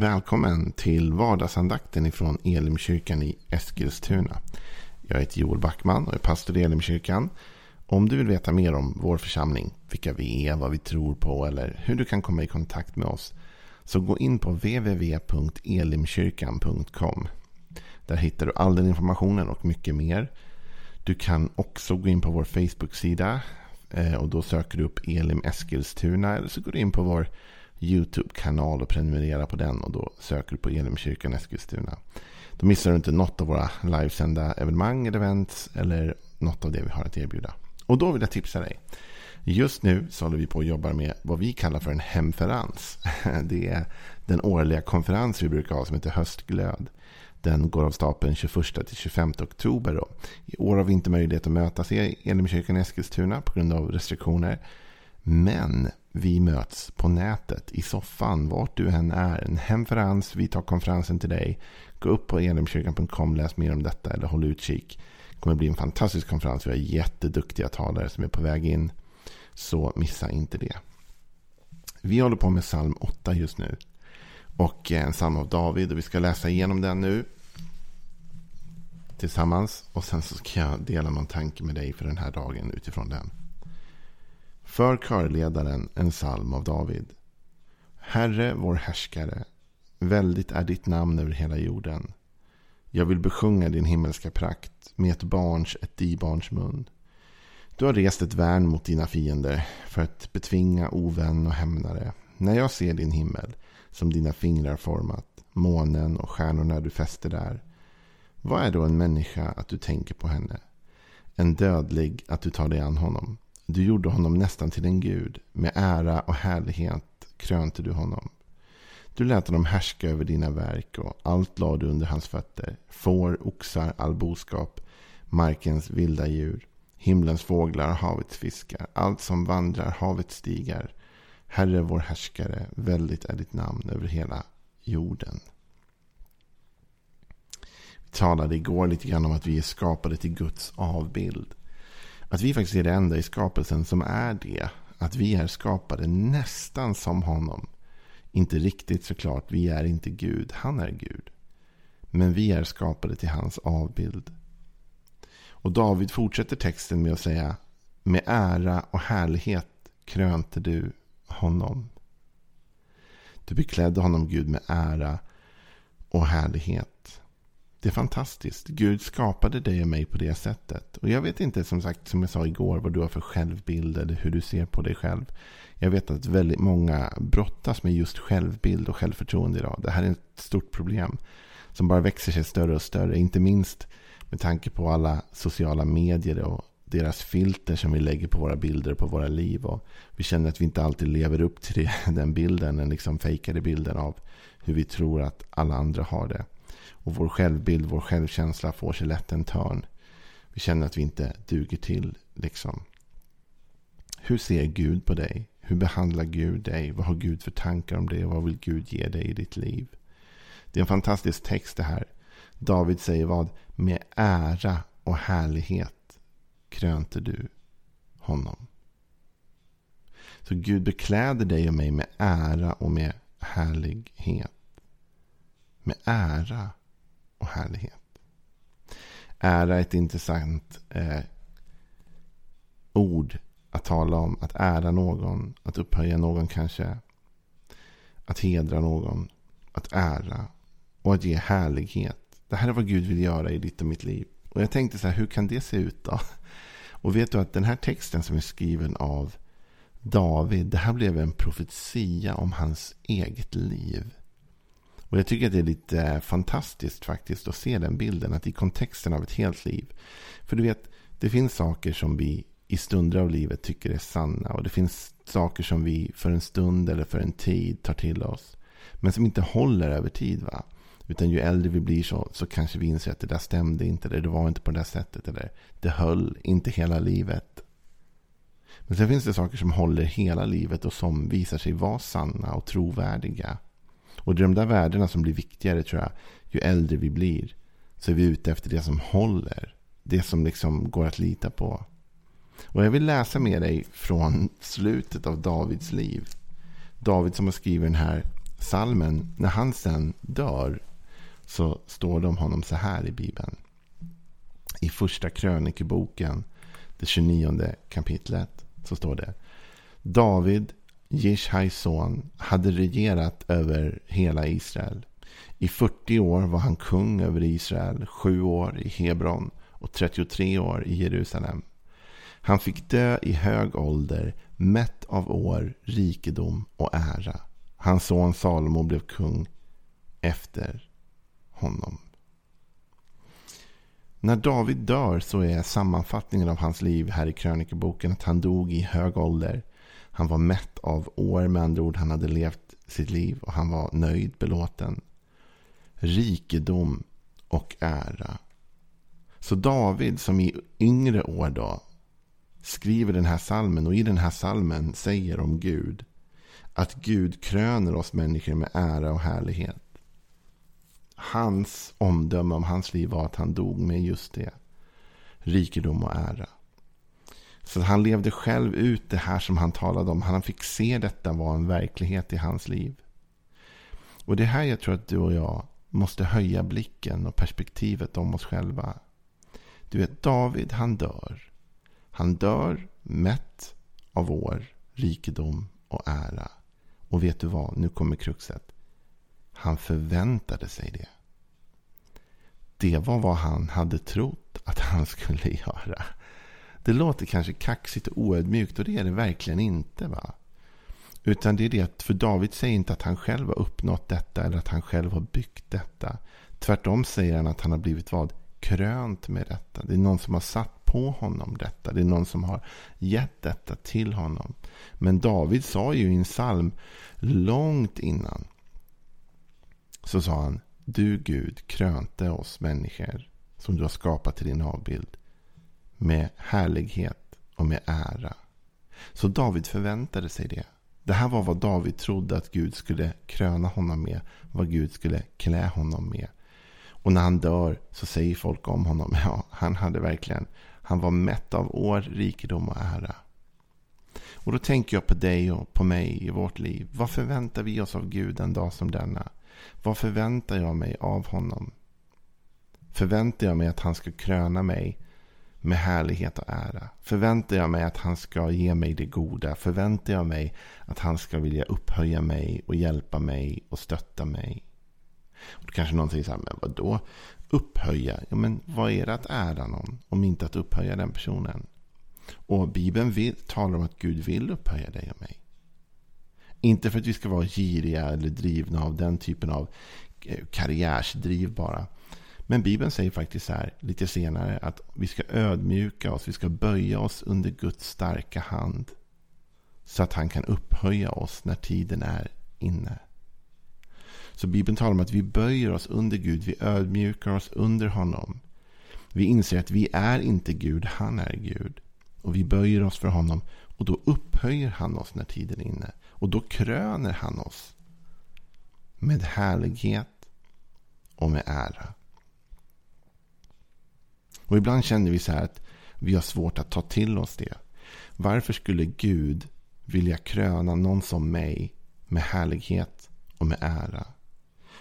Välkommen till vardagsandakten ifrån Elimkyrkan i Eskilstuna. Jag heter Joel Backman och är pastor i Elimkyrkan. Om du vill veta mer om vår församling, vilka vi är, vad vi tror på eller hur du kan komma i kontakt med oss så gå in på www.elimkyrkan.com. Där hittar du all den informationen och mycket mer. Du kan också gå in på vår Facebook-sida eh, och då söker du upp Elim Eskilstuna eller så går du in på vår YouTube-kanal och prenumerera på den och då söker du på Elimkyrkan Eskilstuna. Då missar du inte något av våra livesända evenemang eller events eller något av det vi har att erbjuda. Och då vill jag tipsa dig. Just nu så håller vi på att jobba med vad vi kallar för en hemferens. Det är den årliga konferens vi brukar ha som heter Höstglöd. Den går av stapeln 21-25 oktober. Då. I år har vi inte möjlighet att mötas i Elimkyrkan Eskilstuna på grund av restriktioner. Men vi möts på nätet, i soffan, vart du än är. En hemferens, vi tar konferensen till dig. Gå upp på elimkyrkan.com, läs mer om detta eller håll utkik. Det kommer bli en fantastisk konferens. Vi har jätteduktiga talare som är på väg in. Så missa inte det. Vi håller på med psalm 8 just nu. Och eh, en psalm av David. Och vi ska läsa igenom den nu. Tillsammans. Och sen så ska jag dela någon tanke med dig för den här dagen utifrån den. För körledaren en psalm av David. Herre vår härskare. Väldigt är ditt namn över hela jorden. Jag vill besjunga din himmelska prakt med ett barns, ett dibarns mun. Du har rest ett värn mot dina fiender för att betvinga ovän och hämnare. När jag ser din himmel som dina fingrar format, månen och stjärnorna du fäster där. Vad är då en människa att du tänker på henne? En dödlig att du tar dig an honom. Du gjorde honom nästan till en gud. Med ära och härlighet krönte du honom. Du lät honom härska över dina verk och allt lade du under hans fötter. Får, oxar, all boskap, markens vilda djur, himlens fåglar, havets fiskar, allt som vandrar havets stigar. Herre vår härskare, väldigt är ditt namn över hela jorden. Vi talade igår lite grann om att vi är skapade till Guds avbild. Att vi faktiskt är det enda i skapelsen som är det. Att vi är skapade nästan som honom. Inte riktigt såklart, vi är inte Gud, han är Gud. Men vi är skapade till hans avbild. Och David fortsätter texten med att säga Med ära och härlighet krönte du honom. Du beklädde honom Gud med ära och härlighet. Det är fantastiskt. Gud skapade dig och mig på det sättet. Och jag vet inte, som sagt, som jag sa igår, vad du har för självbild eller hur du ser på dig själv. Jag vet att väldigt många brottas med just självbild och självförtroende idag. Det här är ett stort problem som bara växer sig större och större. Inte minst med tanke på alla sociala medier och deras filter som vi lägger på våra bilder och på våra liv. Och vi känner att vi inte alltid lever upp till den bilden, den liksom fejkade bilden av hur vi tror att alla andra har det. Och vår självbild, vår självkänsla får sig lätt en törn. Vi känner att vi inte duger till. liksom. Hur ser Gud på dig? Hur behandlar Gud dig? Vad har Gud för tankar om det? Vad vill Gud ge dig i ditt liv? Det är en fantastisk text det här. David säger vad? Med ära och härlighet krönte du honom. Så Gud bekläder dig och mig med ära och med härlighet. Med ära och härlighet. Ära är ett intressant eh, ord att tala om. Att ära någon, att upphöja någon kanske. Att hedra någon, att ära och att ge härlighet. Det här är vad Gud vill göra i ditt och mitt liv. Och jag tänkte så här, hur kan det se ut då? Och vet du att den här texten som är skriven av David, det här blev en profetia om hans eget liv. Och jag tycker att det är lite eh, fantastiskt faktiskt att se den bilden. Att i kontexten av ett helt liv. För du vet, det finns saker som vi i stunder av livet tycker är sanna. Och det finns saker som vi för en stund eller för en tid tar till oss. Men som inte håller över tid. va? Utan ju äldre vi blir så, så kanske vi inser att det där stämde inte. Eller det var inte på det där sättet. Eller det höll inte hela livet. Men sen finns det saker som håller hela livet och som visar sig vara sanna och trovärdiga. Och det är de där värdena som blir viktigare tror jag. Ju äldre vi blir. Så är vi ute efter det som håller. Det som liksom går att lita på. Och jag vill läsa med dig från slutet av Davids liv. David som har skrivit den här salmen, när han sen dör, så står det om honom så här i Bibeln. I första krönikeboken, det 29 kapitlet, så står det. David, Jishajs son, hade regerat över hela Israel. I 40 år var han kung över Israel, sju år i Hebron och 33 år i Jerusalem. Han fick dö i hög ålder, mätt av år, rikedom och ära. Hans son Salomo blev kung efter honom. När David dör så är sammanfattningen av hans liv här i krönikeboken att han dog i hög ålder. Han var mätt av år, med andra ord. Han hade levt sitt liv och han var nöjd, belåten. Rikedom och ära. Så David som i yngre år då skriver den här salmen och i den här salmen säger om Gud att Gud kröner oss människor med ära och härlighet. Hans omdöme om hans liv var att han dog med just det. Rikedom och ära. Så han levde själv ut det här som han talade om. Han fick se detta vara en verklighet i hans liv. Och det är här jag tror att du och jag måste höja blicken och perspektivet om oss själva. Du vet, David han dör. Han dör mätt av år, rikedom och ära. Och vet du vad? Nu kommer kruxet. Han förväntade sig det. Det var vad han hade trott att han skulle göra. Det låter kanske kaxigt och oödmjukt och det är det verkligen inte. va? Utan det är det, för David säger inte att han själv har uppnått detta eller att han själv har byggt detta. Tvärtom säger han att han har blivit vad? Krönt med detta. Det är någon som har satt på honom detta. Det är någon som har gett detta till honom. Men David sa ju i en psalm långt innan. Så sa han. Du Gud krönte oss människor som du har skapat till din avbild. Med härlighet och med ära. Så David förväntade sig det. Det här var vad David trodde att Gud skulle kröna honom med. Vad Gud skulle klä honom med. Och när han dör så säger folk om honom. Ja, han hade verkligen han var mätt av år, rikedom och ära. Och då tänker jag på dig och på mig i vårt liv. Vad förväntar vi oss av Gud en dag som denna? Vad förväntar jag mig av honom? Förväntar jag mig att han ska kröna mig med härlighet och ära? Förväntar jag mig att han ska ge mig det goda? Förväntar jag mig att han ska vilja upphöja mig och hjälpa mig och stötta mig? Och då kanske någon säger så här, men vadå? upphöja, ja, men vad är det att ära någon om inte att upphöja den personen? Och Bibeln vill, talar om att Gud vill upphöja dig och mig. Inte för att vi ska vara giriga eller drivna av den typen av eh, karriärsdriv bara. Men Bibeln säger faktiskt här lite senare att vi ska ödmjuka oss, vi ska böja oss under Guds starka hand. Så att han kan upphöja oss när tiden är inne. Så Bibeln talar om att vi böjer oss under Gud. Vi ödmjukar oss under honom. Vi inser att vi är inte Gud, han är Gud. Och vi böjer oss för honom. Och då upphöjer han oss när tiden är inne. Och då kröner han oss. Med härlighet och med ära. Och ibland känner vi så här att vi har svårt att ta till oss det. Varför skulle Gud vilja kröna någon som mig med härlighet och med ära?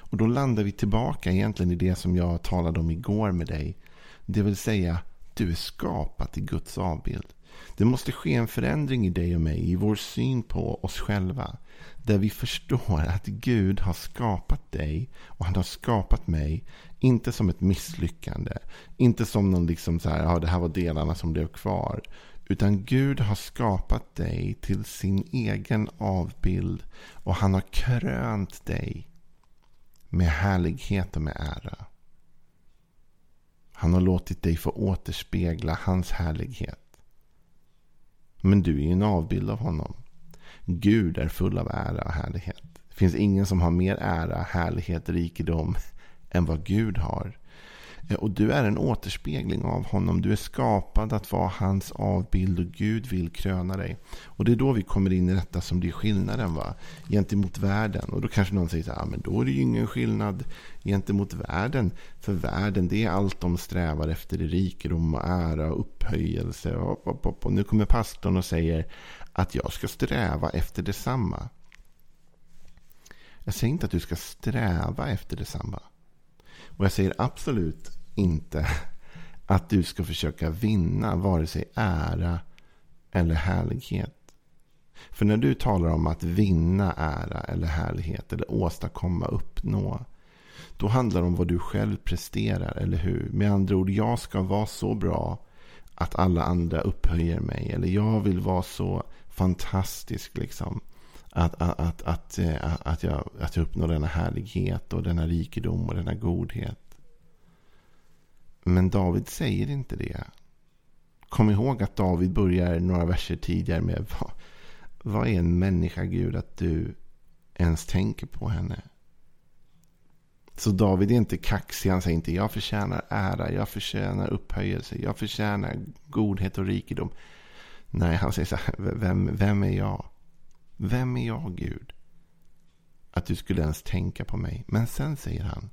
Och då landar vi tillbaka egentligen i det som jag talade om igår med dig. Det vill säga, du är skapad i Guds avbild. Det måste ske en förändring i dig och mig, i vår syn på oss själva. Där vi förstår att Gud har skapat dig och han har skapat mig. Inte som ett misslyckande. Inte som någon liksom så här, ja det här var delarna som blev kvar. Utan Gud har skapat dig till sin egen avbild. Och han har krönt dig med härlighet och med ära. Han har låtit dig få återspegla hans härlighet. Men du är ju en avbild av honom. Gud är full av ära och härlighet. Det finns ingen som har mer ära, härlighet, rikedom än vad Gud har. Och du är en återspegling av honom. Du är skapad att vara hans avbild och Gud vill kröna dig. Och det är då vi kommer in i detta som blir skillnaden va? gentemot världen. Och då kanske någon säger så här, ah, men då är det ju ingen skillnad gentemot världen. För världen, det är allt de strävar efter i rikedom och ära och upphöjelse. Och, och, och, och nu kommer pastorn och säger att jag ska sträva efter detsamma. Jag säger inte att du ska sträva efter detsamma. Och jag säger absolut inte att du ska försöka vinna vare sig ära eller härlighet. För när du talar om att vinna ära eller härlighet eller åstadkomma, uppnå. Då handlar det om vad du själv presterar, eller hur? Med andra ord, jag ska vara så bra att alla andra upphöjer mig. Eller jag vill vara så fantastisk liksom. Att, att, att, att, eh, att, jag, att jag uppnår denna härlighet och denna rikedom och denna godhet. Men David säger inte det. Kom ihåg att David börjar några verser tidigare med vad, vad är en människa Gud att du ens tänker på henne? Så David är inte kaxig. Han säger inte jag förtjänar ära, jag förtjänar upphöjelse, jag förtjänar godhet och rikedom. Nej, han säger så här, vem, vem är jag? Vem är jag Gud? Att du skulle ens tänka på mig. Men sen säger han,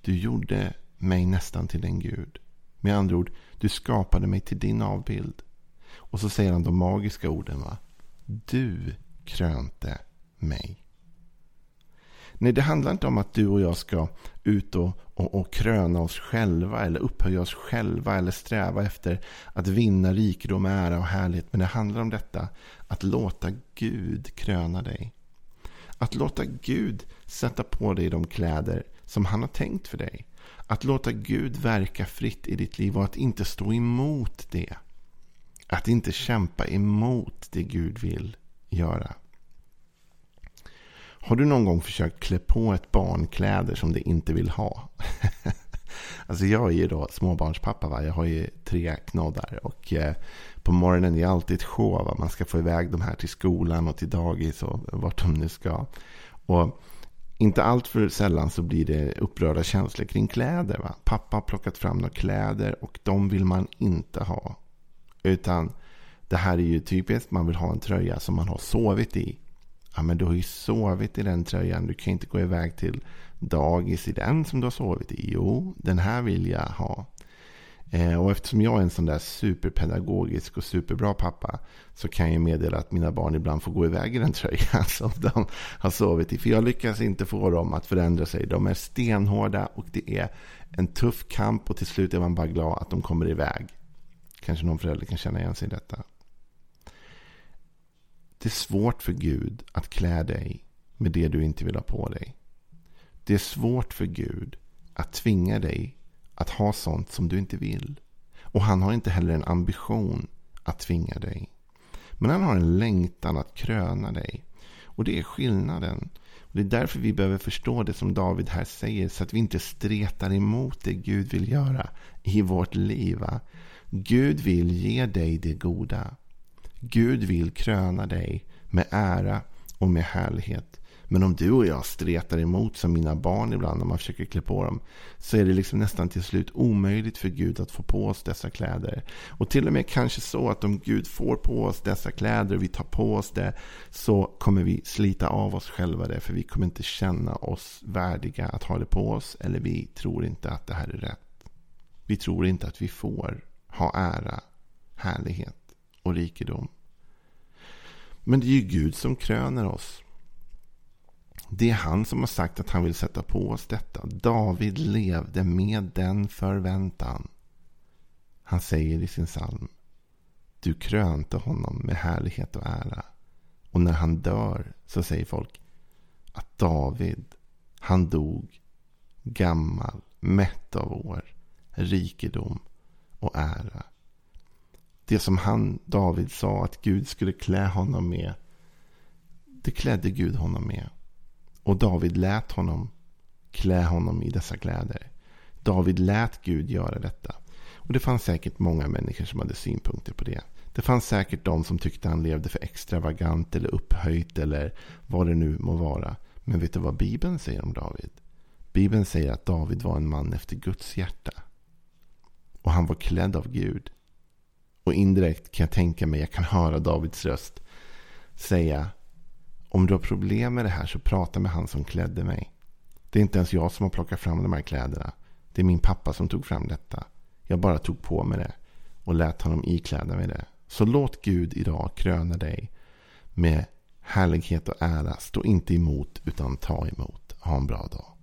du gjorde mig nästan till en Gud. Med andra ord, du skapade mig till din avbild. Och så säger han de magiska orden. va? Du krönte mig. Nej, det handlar inte om att du och jag ska ut och, och, och kröna oss själva eller upphöja oss själva eller sträva efter att vinna rikedom, ära och härlighet. Men det handlar om detta, att låta Gud kröna dig. Att låta Gud sätta på dig de kläder som han har tänkt för dig. Att låta Gud verka fritt i ditt liv och att inte stå emot det. Att inte kämpa emot det Gud vill göra. Har du någon gång försökt klä på ett barn kläder som det inte vill ha? alltså jag är ju då småbarnspappa. Va? Jag har ju tre knoddar. Och eh, på morgonen är det alltid ett show. Va? Man ska få iväg de här till skolan och till dagis och vart de nu ska. Och inte allt för sällan så blir det upprörda känslor kring kläder. Va? Pappa har plockat fram några kläder och de vill man inte ha. Utan det här är ju typiskt. Man vill ha en tröja som man har sovit i. Ja, men du har ju sovit i den tröjan. Du kan inte gå iväg till dagis i den som du har sovit i. Jo, den här vill jag ha. Eh, och eftersom jag är en sån där superpedagogisk och superbra pappa så kan jag meddela att mina barn ibland får gå iväg i den tröjan som de har sovit i. För jag lyckas inte få dem att förändra sig. De är stenhårda och det är en tuff kamp och till slut är man bara glad att de kommer iväg. Kanske någon förälder kan känna igen sig i detta. Det är svårt för Gud att klä dig med det du inte vill ha på dig. Det är svårt för Gud att tvinga dig att ha sånt som du inte vill. Och han har inte heller en ambition att tvinga dig. Men han har en längtan att kröna dig. Och det är skillnaden. Och det är därför vi behöver förstå det som David här säger. Så att vi inte stretar emot det Gud vill göra i vårt liv. Gud vill ge dig det goda. Gud vill kröna dig med ära och med härlighet. Men om du och jag stretar emot som mina barn ibland när man försöker klä på dem. Så är det liksom nästan till slut omöjligt för Gud att få på oss dessa kläder. Och till och med kanske så att om Gud får på oss dessa kläder och vi tar på oss det. Så kommer vi slita av oss själva det. För vi kommer inte känna oss värdiga att ha det på oss. Eller vi tror inte att det här är rätt. Vi tror inte att vi får ha ära, härlighet och rikedom. Men det är ju Gud som kröner oss. Det är han som har sagt att han vill sätta på oss detta. David levde med den förväntan. Han säger i sin psalm. Du krönte honom med härlighet och ära. Och när han dör så säger folk att David, han dog gammal, mätt av år, rikedom och ära. Det som han, David, sa att Gud skulle klä honom med. Det klädde Gud honom med. Och David lät honom klä honom i dessa kläder. David lät Gud göra detta. Och det fanns säkert många människor som hade synpunkter på det. Det fanns säkert de som tyckte han levde för extravagant eller upphöjt eller vad det nu må vara. Men vet du vad Bibeln säger om David? Bibeln säger att David var en man efter Guds hjärta. Och han var klädd av Gud. Och indirekt kan jag tänka mig, jag kan höra Davids röst säga om du har problem med det här så prata med han som klädde mig. Det är inte ens jag som har plockat fram de här kläderna. Det är min pappa som tog fram detta. Jag bara tog på mig det och lät honom ikläda mig det. Så låt Gud idag kröna dig med Härlighet och ära, stå inte emot utan ta emot. Ha en bra dag.